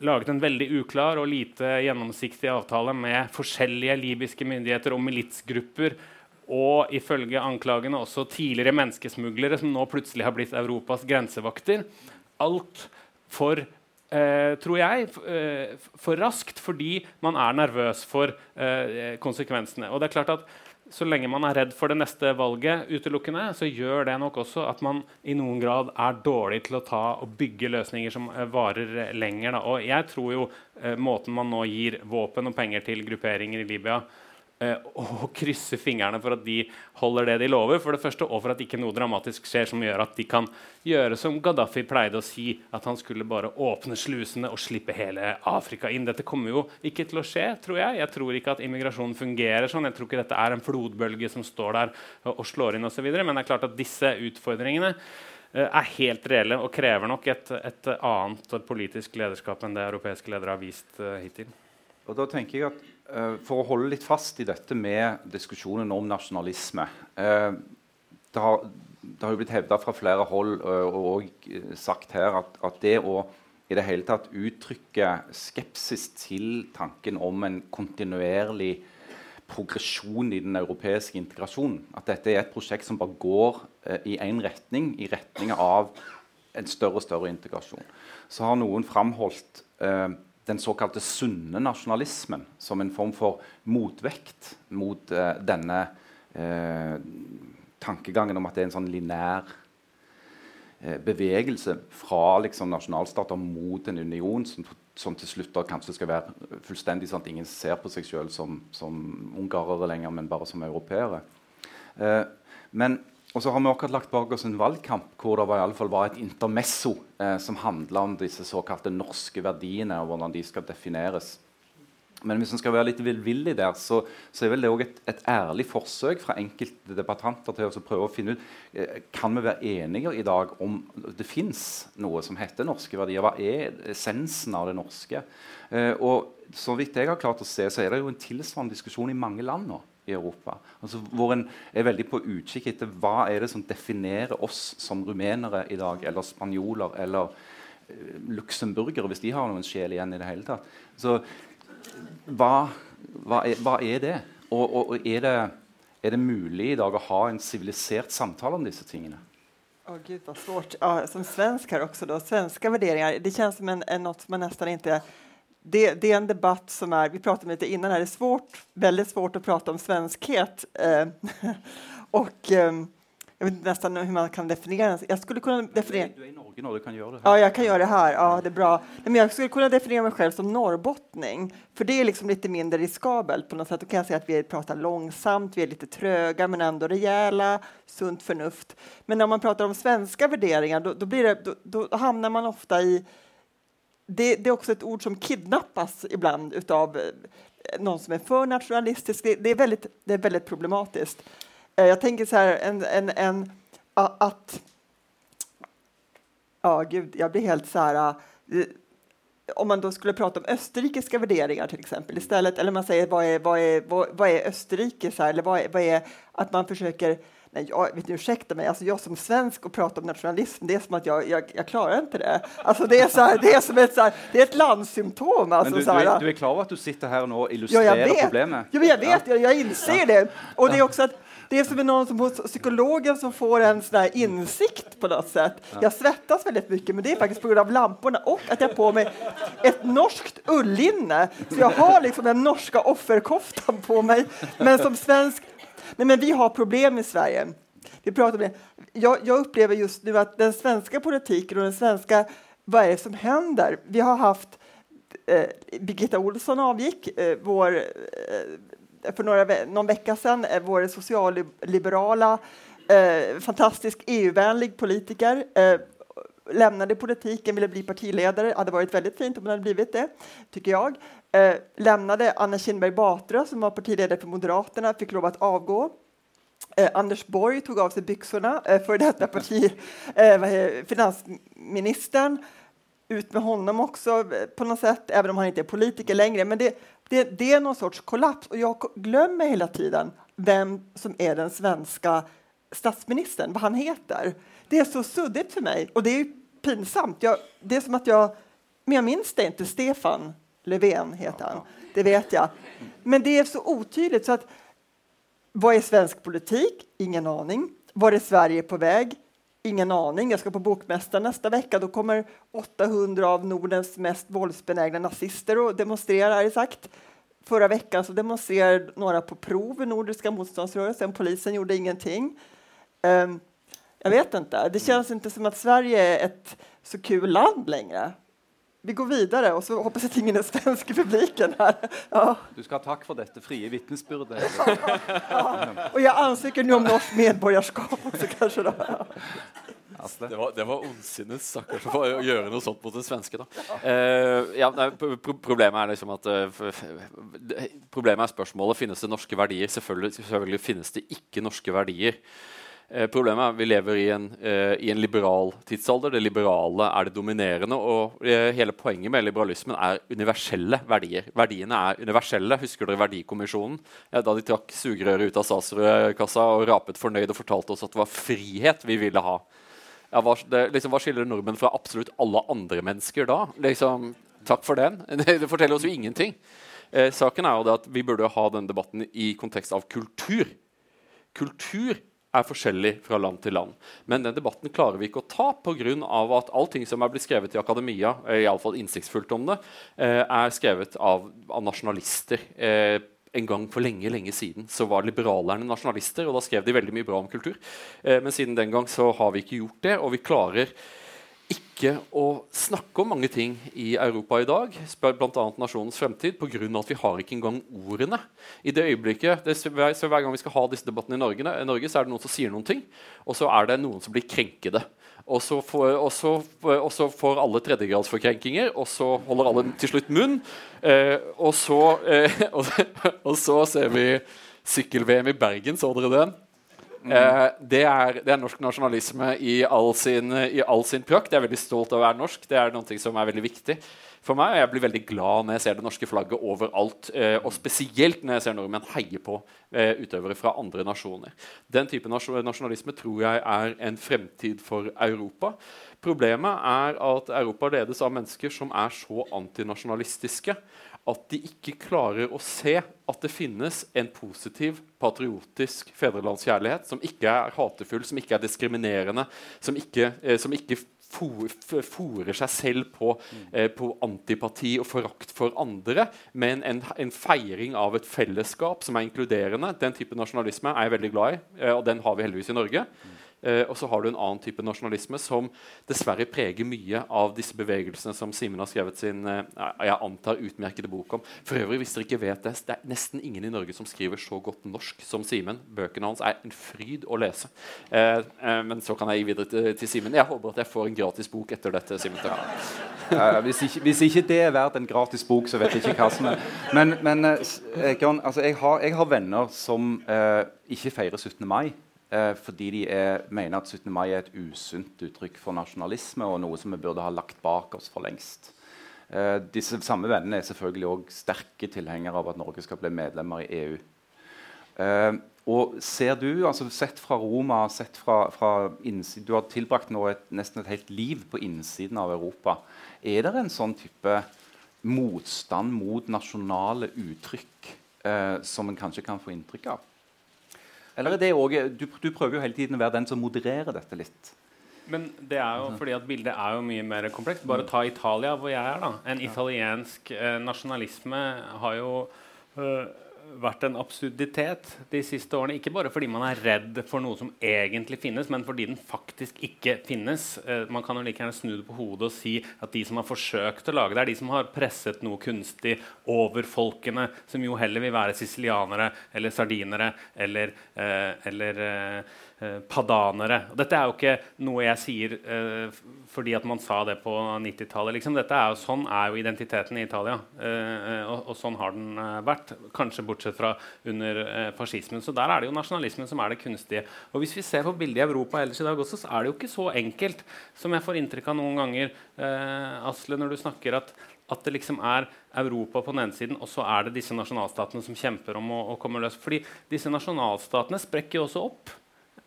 laget en veldig uklar og lite gjennomsiktig avtale med forskjellige libyske myndigheter og militsgrupper og ifølge anklagene også tidligere menneskesmuglere som nå plutselig har blitt Europas grensevakter altfor Eh, tror jeg, eh, for raskt fordi man er nervøs for eh, konsekvensene. Og det er klart at Så lenge man er redd for det neste valget, utelukkende, så gjør det nok også at man i noen grad er dårlig til å ta og bygge løsninger som eh, varer lenger. Da. Og jeg tror jo eh, måten man nå gir våpen og penger til grupperinger i Libya Eh, og krysse fingrene for at de holder det de lover, for det første, og for at ikke noe dramatisk skjer som gjør at de kan gjøre som Gaddafi pleide å si, at han skulle bare åpne slusene og slippe hele Afrika inn. Dette kommer jo ikke til å skje, tror jeg. Jeg tror ikke at immigrasjonen fungerer sånn. Jeg tror ikke dette er en flodbølge som står der og slår inn osv. Men det er klart at disse utfordringene eh, er helt reelle og krever nok et, et annet politisk lederskap enn det europeiske ledere har vist uh, hittil. Og da tenker jeg at For å holde litt fast i dette med diskusjonen om nasjonalisme uh, det, har, det, har, jo blitt hevda fra flere hold uh, og sagt her at, at, det å i det hele tatt uttrykke skepsis til tanken om en kontinuerlig progresjon i den europeiske integrasjonen. At dette er et prosjekt som bare går i én retning, i retning av en større og større integrasjon. Så har noen framholdt eh, den såkalte sunne nasjonalismen som en form for motvekt mot eh, denne eh, tankegangen om at det er en sånn linær eh, bevegelse fra liksom, nasjonalstater mot en union som, som til slutt da kanskje skal være fullstendig sånn at ingen ser på seg selv som, som ungarere lenger, men bare som europeere. men og så har vi akkurat lagt bak oss en valgkamp hvor det var, i alle fall var et intermesso eh, som handla om disse såkalte norske verdiene og hvordan de skal defineres. Men hvis en skal være litt villvillig der, så, så er vel det òg et, et, ærlig forsøk fra enkelte debattanter til å prøve å finne ut eh, kan vi være enige i dag om det fins noe som heter norske verdier. Hva er essensen av det norske? Eh, og så vidt jeg har klart å se, så er det jo en tilsvarende diskusjon i mange land nå i Europa. Altså, hvor en er veldig på utkikk etter hva er det som definerer oss som rumenere i dag, eller spanjoler eller uh, luxemburgere, hvis de har noen sjel igjen i det hele tatt. Så hva, hva, er, hva er, det? Og, og, og er, det, er, det, mulig i dag å ha en sivilisert samtale om disse tingene? Oh, Gud, vad svårt. Ja, som svensk her også, då, svenska värderingar. Det känns som en, en, något man nesten ikke det, det, är en debatt som är, vi pratade om lite innan här, det är svårt, väldigt svårt att prata om svenskhet. Eh, och eh, jag vet nästan hur man kan definiera den. Jag skulle kunna definiera... Du är i Norge nu, du kan göra det här. Ja, jag kan göra det här. Ja, det är bra. Men jag skulle kunna definiera mig själv som norrbottning, för det är liksom lite mindre riskabelt på något sätt. Då kan jag säga att vi pratar långsamt, vi är lite tröga, men ändå rejäla, sunt förnuft. Men när man pratar om svenska värderingar, då, då blir det, då, då hamnar man ofta i det, det, är också ett ord som kidnappas ibland av eh, någon som är för nationalistisk. Det, det, är, väldigt, det är väldigt problematiskt. Eh, jag tänker så här, en, en, en, att... Ja, gud, jag blir helt så här... Eh, om man då skulle prata om österrikiska värderingar till exempel istället, eller man säger vad är, vad är, vad, vad är Österrike, så här, eller vad är, vad är att man försöker Nej, jag, vet ni, ursäkta mig, alltså jag som svensk och pratar om nationalism, det är som att jag, jag, jag klarar inte det. Alltså det, är så här, det är som ett, så här, det är ett landssymptom. Alltså, men du, du, är, du är klar över att du sitter här och illustrerar ja, problemet? Ja, jag vet, jag, jag inser det. Och det är också att Det är som någon som hos psykologen som får en sån insikt på något sätt. Jag svettas väldigt mycket, men det är faktiskt på grund av lamporna och att jag har på mig ett norskt ullinne. Så jag har liksom den norska offerkoftan på mig. Men som svensk... Nej, men vi har problem i Sverige. Vi pratar om det. Jag, jag upplever just nu att den svenska politiken och den svenska... Vad är det som händer? Vi har haft eh, Birgitta Olsson avgick, eh, vår, eh, för några, någon vecka sedan, eh, vår socialliberala, eh, fantastisk EU-vänlig politiker eh, lämnade politiken, ville bli partiledare. Det hade varit väldigt fint om hon hade blivit det, tycker jag. Eh, lämnade Anna Kinberg Batra, som var partiledare för Moderaterna, fick lov att avgå. Eh, Anders Borg tog av sig byxorna, eh, för detta parti, eh, finansministern ut med honom också eh, på något sätt, även om han inte är politiker längre. Men det, det, det, är någon sorts kollaps och jag glömmer hela tiden vem som är den svenska statsministern, vad han heter. Det är så suddigt för mig och det är pinsamt. Jag, det är som att jag, men jag minns det inte. Stefan Löfven heter han, det vet jag. Men det är så otydligt så att vad är svensk politik? Ingen aning. Var är Sverige på väg? Ingen aning. Jag ska på Bokmästaren nästa vecka. Då kommer 800 av Nordens mest våldsbenägna nazister och demonstrerar, har sagt. Förra veckan så demonstrerade några på prov i Nordiska motståndsrörelsen. Polisen gjorde ingenting. Um, jag vet inte. Det känns inte som att Sverige är ett så kul land längre. Vi går videre, og så hoppas jeg ingen er svensk i publiken her. Ja. Du skal ha takk for dette frie vitnesbyrdet. ja. Og jeg ansøker nå om norsk medborgerskap også, kanskje. da. Det var, det var ondsinnet, stakkars, å gjøre noe sånt mot en svenske. da. Uh, ja, nei, problemet er liksom at uh, Problemet er spørsmålet finnes det norske verdier. Selvfølgelig, selvfølgelig finnes det ikke norske verdier. Eh, problemet er at vi lever i en, eh, i en, liberal tidsalder. Det liberale er det dominerende. Og eh, hele poenget med liberalismen er universelle verdier. Verdiene er universelle. Husker dere Verdikommisjonen? Da de trakk sugerøret ut av statsrådkassa og rapet fornøyd og fortalte oss at det var frihet vi ville ha. Ja, hva, det, liksom, hva skiller nordmenn fra absolutt alle andre mennesker da? Liksom, takk for den. Det forteller oss jo ingenting. Eh, saken er jo det at Vi burde ha denne debatten i kontekst av kultur. Kultur er forskjellig fra land til land. Men den debatten klarer vi ikke å ta pga. at allting som er blitt skrevet i akademia, i alle fall innsiktsfullt om det, eh, er skrevet av, av nasjonalister. Eh, en gang for lenge lenge siden så var liberalerne nasjonalister, og da skrev de veldig mye bra om kultur. Eh, men siden den gang så har vi ikke gjort det, og vi klarer ikke å snakke om mange ting i Europa i dag, bl.a. nasjonens fremtid, pga. at vi har ikke engang ordene. I det øyeblikket, det, så Hver gang vi skal ha disse debattene i Norge, i Norge, så er det noen som sier noen ting, og så er det noen som blir krenkede. Og så får, og så, og så får alle tredjegradsforkrenkinger, og så holder alle til slutt munn. Eh, og, så, eh, og, så ser vi sykkel-VM i Bergen, så dere den? Mm. Eh, det, er, det, er, norsk nasjonalisme i all, sin, i all sin prakt. Jeg er veldig stolt av å være norsk. Det er noe som er veldig viktig for meg. Jeg blir veldig glad når jeg ser det norske flagget overalt. Eh, og spesielt når jeg ser nordmenn heie på eh, utøvere fra andre nasjoner. Den type nasjonalisme tror jeg er en fremtid for Europa. Problemet er at Europa ledes av mennesker som er så antinasjonalistiske at de ikke klarer å se at det finnes en positiv, patriotisk fedrelandskjærlighet som ikke er hatefull, som ikke er diskriminerende, som ikke, eh, som ikke fòrer seg selv på, eh, på, antipati og forakt for andre, men en, en, feiring av et fellesskap som er inkluderende. Den type nasjonalisme er jeg veldig glad i, eh, og den har vi heldigvis i Norge. Uh, og så har du en annen type nasjonalisme som dessverre preger mye av disse bevegelsene som Simen har skrevet sin eh, jeg antar utmerkede bok om. For øvrig, hvis dere ikke vet det, det er nesten ingen i Norge som skriver så godt norsk som Simen. Bøkene hans er en fryd å lese. Eh, men så kan jeg gi videre til, til Simen. Jeg håper at jeg får en gratis bok etter dette. Simen. hvis, ikke, hvis, ikke, det er verdt en gratis bok, så vet jeg ikke hva som er. Men, men John, altså, jeg, har, jeg, har, venner som ikke feirer 17. mai. Eh, fordi de er, mener at 17. mai er et usunt uttrykk for nasjonalisme og noe som vi burde ha lagt bak oss for lengst. Eh, disse samme vennene er selvfølgelig også sterke tilhengere av at Norge skal bli medlemmer i EU. Eh, og ser du, altså Sett fra Roma, sett fra, fra innsiden, Du har tilbrakt nå et, nesten et helt liv på innsiden av Europa. Er det en sånn type motstand mot nasjonale uttrykk eh, som en kanskje kan få inntrykk av? Eller er det også, du, du prøver jo hele tiden å være den som modererer dette litt. Men det er jo fordi at bildet er jo mye mer komplekst. Bare ta Italia, hvor jeg er. da. En italiensk eh, nasjonalisme har jo øh, vært en absurditet de siste årene. Ikke bare fordi man er redd for noe som egentlig finnes, men fordi den faktisk ikke finnes. Eh, man kan jo like gjerne snu det på hodet og si at de som har forsøkt å lage det, er de som har presset noe kunstig over folkene, som jo heller vil være sicilianere eller sardinere eller, eh, eller eh, padanere. Og dette er jo ikke noe jeg sier eh, fordi at man sa det på 90-tallet. Liksom. sånn er jo identiteten i Italia. Eh, eh, og, og, sånn har den eh, vært. Kanskje bortsett fra under eh, fascismen. Så der er det jo nasjonalismen som er det kunstige. Og hvis vi ser på bildet i Europa ellers i dag også, så er det jo ikke så enkelt som jeg får inntrykk av noen ganger, Asle, når du snakker at at det liksom er Europa på den ene siden, og så er det disse nasjonalstatene som kjemper om å, å komme løs. Fordi disse nasjonalstatene sprekker jo også opp.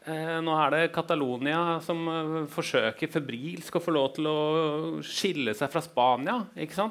Eh, nå er det Catalonia som eh, forsøker febrilsk å få lov til å skille seg fra Spania.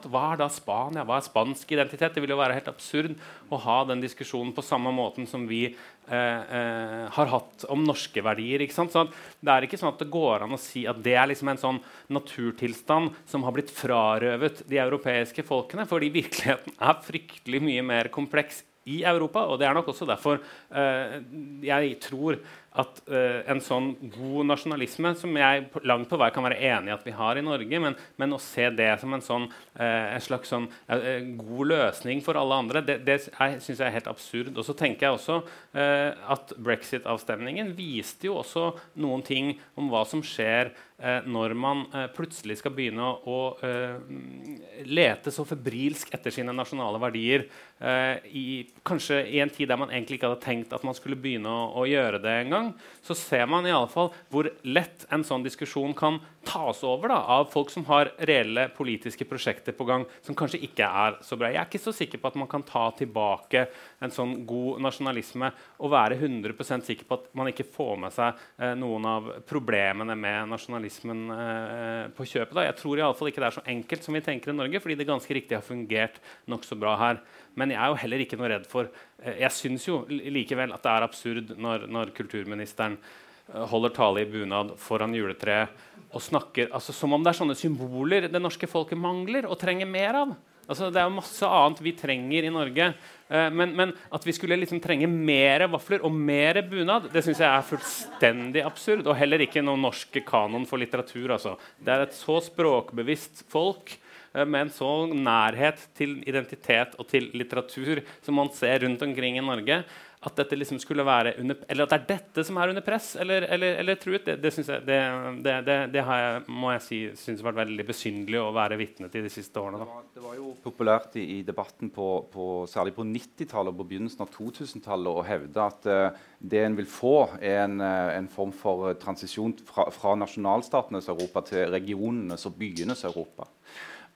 Hva er da Spania? Hva er spansk identitet? Det vil jo være helt absurd å ha den diskusjonen på samme måten som vi eh, eh har hatt om norske verdier. Sånn det er ikke sånn at det går an å si at det er liksom en sånn naturtilstand som har blitt frarøvet de europeiske folkene, fordi virkeligheten er fryktelig mye mer kompleks i Europa. Og det er nok også derfor eh, jeg tror at uh, en sånn god nasjonalisme, som jeg langt på vei kan være enig i at vi har i Norge, men, men å se det som en, sånn, uh, en slags sånn, uh, god løsning for alle andre, det, det syns jeg er helt absurd. Og så tenker jeg også at brexit-avstemningen viste jo også noen ting om hva som skjer når man plutselig skal begynne å, å lete så febrilsk etter sine nasjonale verdier, i, kanskje i en tid der man egentlig ikke hadde tenkt at man skulle begynne å, å gjøre det engang gang, så ser man i alle fall hvor lett en sånn diskusjon kan tas over da, av folk som har reelle politiske prosjekter på gang som kanskje ikke er så bra. Jeg er ikke så sikker på at man kan ta tilbake en sånn god nasjonalisme og være 100% sikker på at man ikke får med seg eh, noen av problemene med nasjonalismen eh, på kjøpet. Da. Jeg tror i alle fall ikke det er så enkelt som vi tenker i Norge, fordi det ganske riktig har fungert nokså bra her. Men jeg er jo heller ikke noe redd for eh, Jeg syns jo likevel at det er absurd når, når kulturministeren holder tale i bunad foran juletreet og snakker altså, som om det er sånne symboler det norske folket mangler og trenger mer av. Altså, det er jo masse annet vi trenger i Norge. Eh, men, men, at vi skulle liksom trenge mer vafler og mer bunad, det syns jeg er fullstendig absurd. Og heller ikke noen norske kanon for litteratur. Altså. Det er et så språkbevisst folk Eh, med en sånn nærhet til identitet og til litteratur som man ser rundt omkring i Norge, at dette liksom skulle være under, eller at det er dette som er under press eller, eller, eller truet, det, det, jeg, det, det, det, jeg, må jeg si synes har vært veldig besynderlig å være vitne til de siste årene. Var, det var, jo populært i, i debatten, på, på, særlig på 90-tallet og på begynnelsen av 2000-tallet, å hevde at uh, det en vil få, er en, uh, en form for transisjon fra, fra nasjonalstatenes Europa til regionenes og byenes Europa.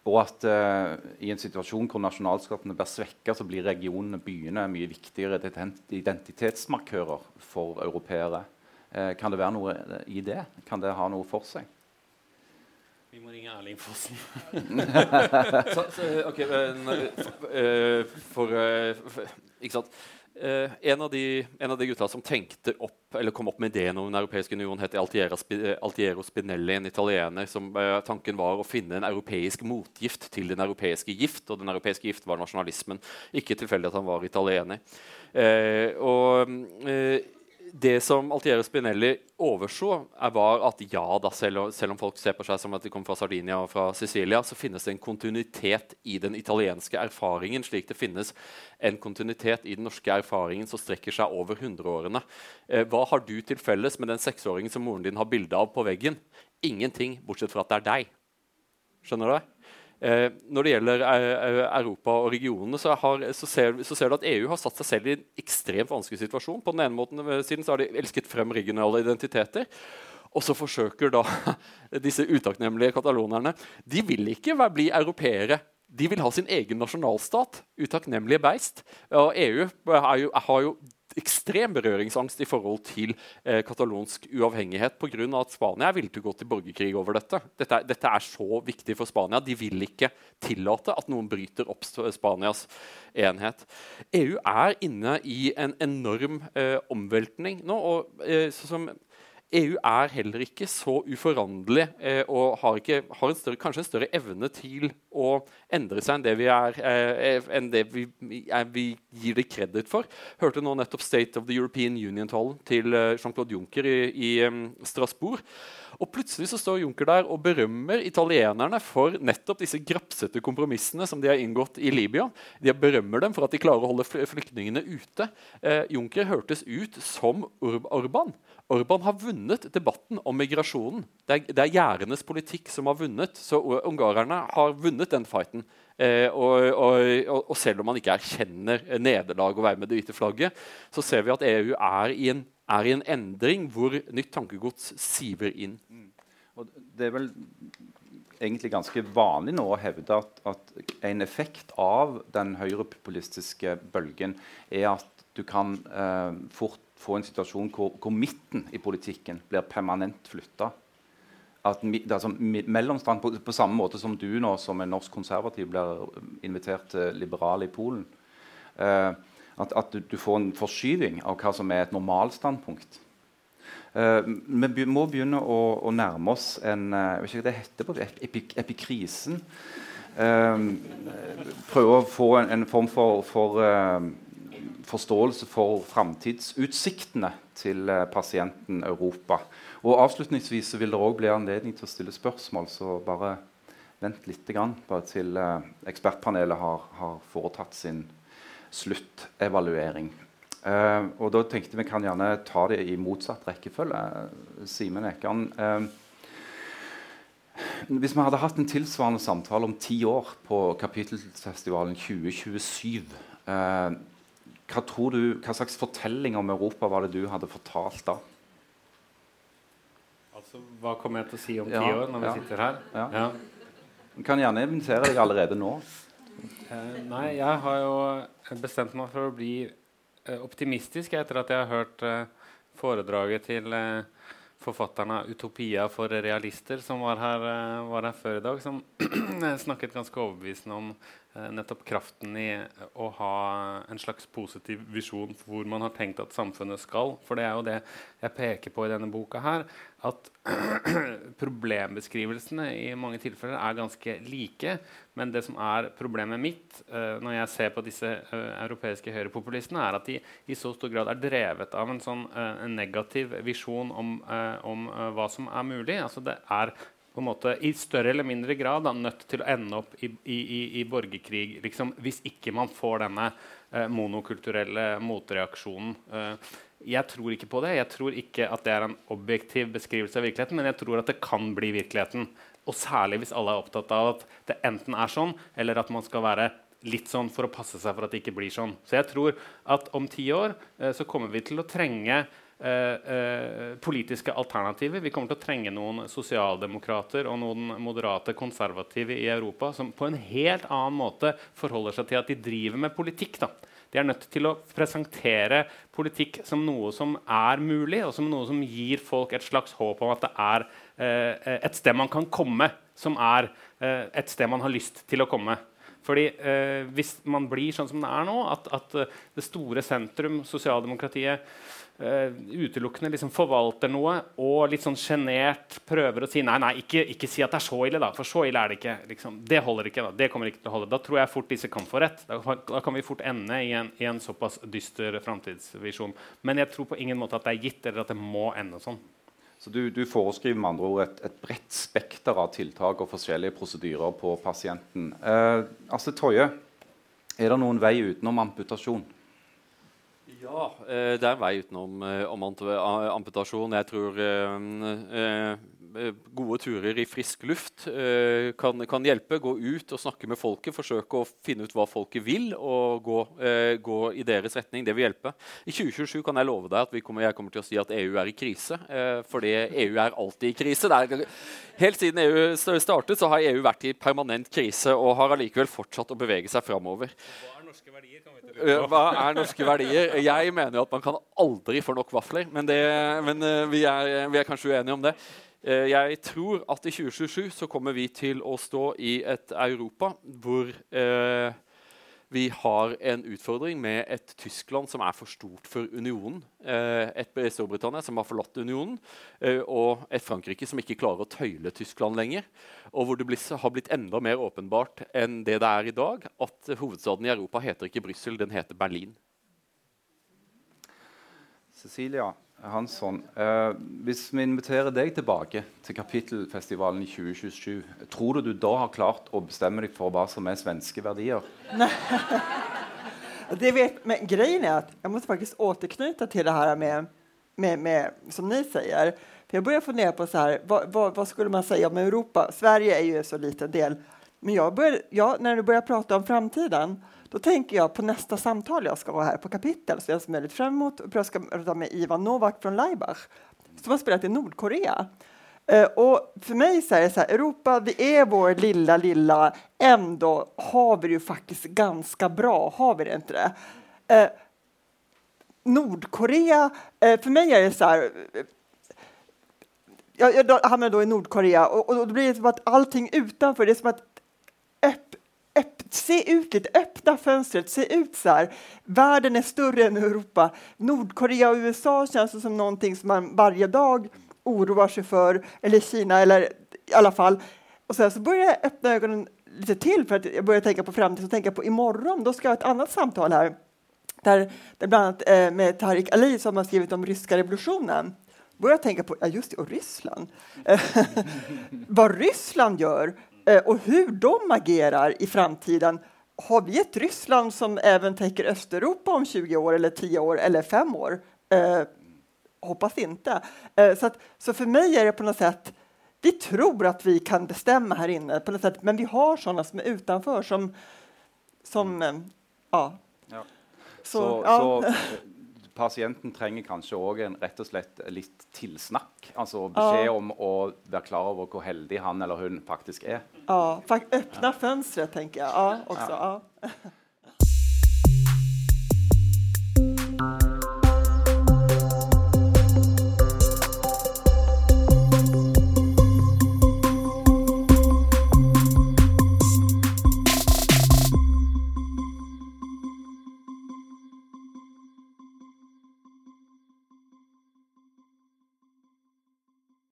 Og at uh, i en situasjon hvor nasjonalstatene blir svekka, så blir regionene byene mye viktigere identitetsmarkører for europeere. Uh, kan det være noe i det? Kan det ha noe for seg? Vi må ringe Erling Fossen. så, så, ok, men, uh, for, for, Ikke sant? Eh, en, av de, en, av de, gutta som tenkte opp, eller kom opp med ideen om Den europeiske union, het Altiero, Altiero Spinelli, en italiener. som uh, Tanken var å finne en europeisk motgift til den europeiske gift. Og den europeiske gift var nasjonalismen. Ikke tilfeldig at han var italiener. Uh, og eh, det som Altiero Spinelli overså, var at ja da, selv, selv, om folk ser på seg som at de kommer fra Sardinia og fra Sicilia, så finnes det en kontinuitet i den italienske erfaringen, slik det finnes en kontinuitet i den norske erfaringen som strekker seg over hundreårene. Eh, hva har du til felles med den seksåringen som moren din har bilde av på veggen? Ingenting, bortsett fra at det er deg. Skjønner du? Eh, når det gjelder eh, Europa og regionene, så, har, så, ser, så, ser, du at EU har satt seg selv i en ekstremt vanskelig situasjon. På den ene måten eh, siden så har de elsket frem regionale identiteter. Og så forsøker da disse utakknemlige katalonerne De vil ikke bli europeere. De vil ha sin egen nasjonalstat. Utakknemlige beist. Og EU jo, har jo ekstrem berøringsangst i forhold til eh, katalonsk uavhengighet pga. at Spania til å gå til borgerkrig over dette. dette. Dette er så viktig for Spania. De vil ikke tillate at noen bryter opp Spanias enhet. EU er inne i en enorm eh, omveltning nå. og eh, som EU er heller ikke så uforanderlig eh, og har, ikke, har en større, kanskje en større evne til å endre seg enn det vi, er, eh, enn det vi, er, vi gir det kreditt for. Hørte nå nettopp State of the European Union-talen til eh, Jean-Claude Juncker i, i um, Strasbourg. Og plutselig så står Juncker der og berømmer italienerne for nettopp disse grapsete kompromissene som de har inngått i Libya. De berømmer dem for at de klarer å holde flyktningene ute. Eh, Juncker hørtes ut som Orban. Orban har vunnet debatten om migrasjonen. Det er, det er gjerdenes politikk som har vunnet. Så ungarerne har vunnet den fighten. Eh, og, og, og, selv om man ikke erkjenner nederlag og være med det hvite flagget, så ser vi at EU er i en, er i en endring hvor nytt tankegods siver inn. Mm. det er vel egentlig ganske vanlig nå å hevde at, at en effekt av den høyrepopulistiske bølgen er at du kan eh, fort få en situasjon hvor, hvor, midten i politikken blir permanent flytta. Altså, på, på, samme måte som du nå som en norsk konservativ blir invitert til liberale i Polen. Eh, at, at du, du, får en forskyving av hva som er et normalstandpunkt. Eh, vi må begynne å, å nærme oss en eh, jeg vet ikke hva det heter på epik, epikrisen. Eh, prøve å få en, en form for, for eh, forståelse for framtidsutsiktene til eh, pasienten Europa. Og Avslutningsvis vil det òg bli anledning til å stille spørsmål, så bare vent litt grann, bare til uh, ekspertpanelet har, har, foretatt sin sluttevaluering. Uh, og da tenkte vi kan gjerne ta det i motsatt rekkefølge. Simen Ekan. Uh, hvis vi hadde hatt en tilsvarende samtale om ti år på Kapittelfestivalen 2027 hva, du, hva, slags fortelling om Europa var det du hadde fortalt da? Altså, Hva kommer jeg til å si om ti ja, år når vi sitter her? Ja. ja. Du kan gjerne invitere deg allerede nå. Eh, nei, jeg har jo bestemt meg for å bli eh, optimistisk etter at jeg har hørt eh, foredraget til eh, forfatteren av 'Utopia for realister', som var her, eh, var her før i dag, som snakket ganske overbevisende om nettopp kraften i å ha en slags positiv visjon for hvor man har tenkt at samfunnet skal. For det er jo det jeg peker på i denne boka her, at problembeskrivelsene i mange tilfeller er ganske like. Men det som er problemet mitt uh, når jeg ser på disse uh, europeiske høyrepopulistene, er at de i så stor grad er drevet av en sånn uh, en negativ visjon om, om hva som er mulig. Altså det er på en måte i større eller mindre grad da, nødt til å ende opp i, i, i borgerkrig liksom, hvis ikke man får denne eh, monokulturelle motreaksjonen. Eh, jeg tror ikke på det. Jeg tror ikke at det er en objektiv beskrivelse av virkeligheten, men jeg tror at det kan bli virkeligheten. Og særlig hvis alle er opptatt av at det enten er sånn, eller at man skal være litt sånn for å passe seg for at det ikke blir sånn. Så jeg tror at om ti år eh, så kommer vi til å trenge politiske alternativer. Vi kommer til å trenge noen sosialdemokrater og noen moderate konservative i Europa som på en helt annen måte forholder seg til at de driver med politikk. Da. De er nødt til å presentere politikk som noe som er mulig, og som noe som gir folk et slags håp om at det er eh, et sted man kan komme, som er eh, et sted man har lyst til å komme. Fordi eh, Hvis man blir sånn som det er nå, at, at det store sentrum, sosialdemokratiet, utelukkende liksom forvalter noe og litt sånn sjenert prøver å si nei, nei, ikke, ikke, si at det er så ille, da, for så ille er det ikke. Liksom. Det holder ikke. Da. Det kommer ikke til å holde. Da tror jeg fort disse kan få rett. Da, da kan vi fort ende i en, i en såpass dyster framtidsvisjon. Men jeg tror på ingen måte at det er gitt, eller at det må ende sånn. Så du, du foreskriver med andre ord et, et bredt spekter av tiltak og forskjellige prosedyrer på pasienten. Eh, Astrid Toje, er det noen vei utenom amputasjon? Ja, eh, det er en vei utenom eh, amputasjon. Jeg tror eh, gode turer i frisk luft kan, kan, hjelpe. Gå ut og snakke med folket. Forsøke å finne ut hva folket vil, og gå, gå i deres retning. Det vil hjelpe. I 2027 kan jeg love deg at kommer, jeg kommer til å si at EU er i krise. fordi EU er alltid i krise. Er, helt siden EU startet, så har EU vært i permanent krise og har allikevel fortsatt å bevege seg framover. Norske verdier? Kan vi ikke lure på. Hva er norske verdier? Jeg mener jo at man kan aldri få nok vafler. Men, det, men eh, vi, er, vi er kanskje uenige om det. Eh, Jeg tror at i 2027 så kommer vi til å stå i et Europa hvor eh, vi har en utfordring med et Tyskland som er for stort for unionen. Eh, et Storbritannia som har forlatt unionen, eh, og et Frankrike som ikke klarer å tøyle Tyskland lenger. Og hvor det har blitt enda mer åpenbart enn det det er i dag, at hovedstaden i Europa heter ikke Brussel, den heter Berlin. Cecilia Hansson, eh, hvis vi inviterer deg tilbake til Kapittelfestivalen i 2027, tror du du da har klart å bestemme deg for hva som er svenske verdier? Det vet, men grejen er at jeg måtte faktisk återknyta til det her med, med, med som ni For jeg begynte å fundere på så her, hva, hva, hva, skulle man si om Europa? Sverige er jo en så liten del. Men jeg börjar, ja, når du begynner å prate om framtiden, då tänker jag på nästa samtal jag ska ha här på Kapitel, så jag ser väldigt fram emot. Och jag ska prata med Ivan Novak från Laibach, som har spelat i Nordkorea. Eh, och för mig så är det så här, Europa, vi är vår lilla, lilla, ändå har vi det ju faktiskt ganska bra, har vi det inte det? Eh, Nordkorea, eh, för mig är det så här, eh, jag, jag hamnar då i Nordkorea och, och då blir det som att allting utanför, det är som att se ut lite, öppna fönstret, se ut så här. Världen är större än Europa. Nordkorea och USA känns som någonting som man varje dag oroar sig för, eller Kina, eller i alla fall. Och sen så börjar jag öppna ögonen lite till för att jag börjar tänka på framtiden och tänka på imorgon, då ska jag ha ett annat samtal här. Där, där bland annat eh, med Tariq Ali som har skrivit om ryska revolutionen. Börjar jag tänka på, ja just det, och Ryssland. Vad Ryssland gör och hur de agerar i framtiden. Har vi ett Ryssland som även täcker Östeuropa om 20 år eller 10 år eller 5 år? Eh, hoppas inte. Eh, så, att, så för mig är det på något sätt, vi tror att vi kan bestämma här inne på något sätt, men vi har sådana som är utanför som, som eh, ja. Ja. Så, Så, ja. så eh, pasienten trenger kanskje òg rett og slett litt tilsnakk? Altså beskjed om å være klar over hvor heldig han eller hun faktisk er? ja, öppna fönstret tenker jeg. Ja, också, ja.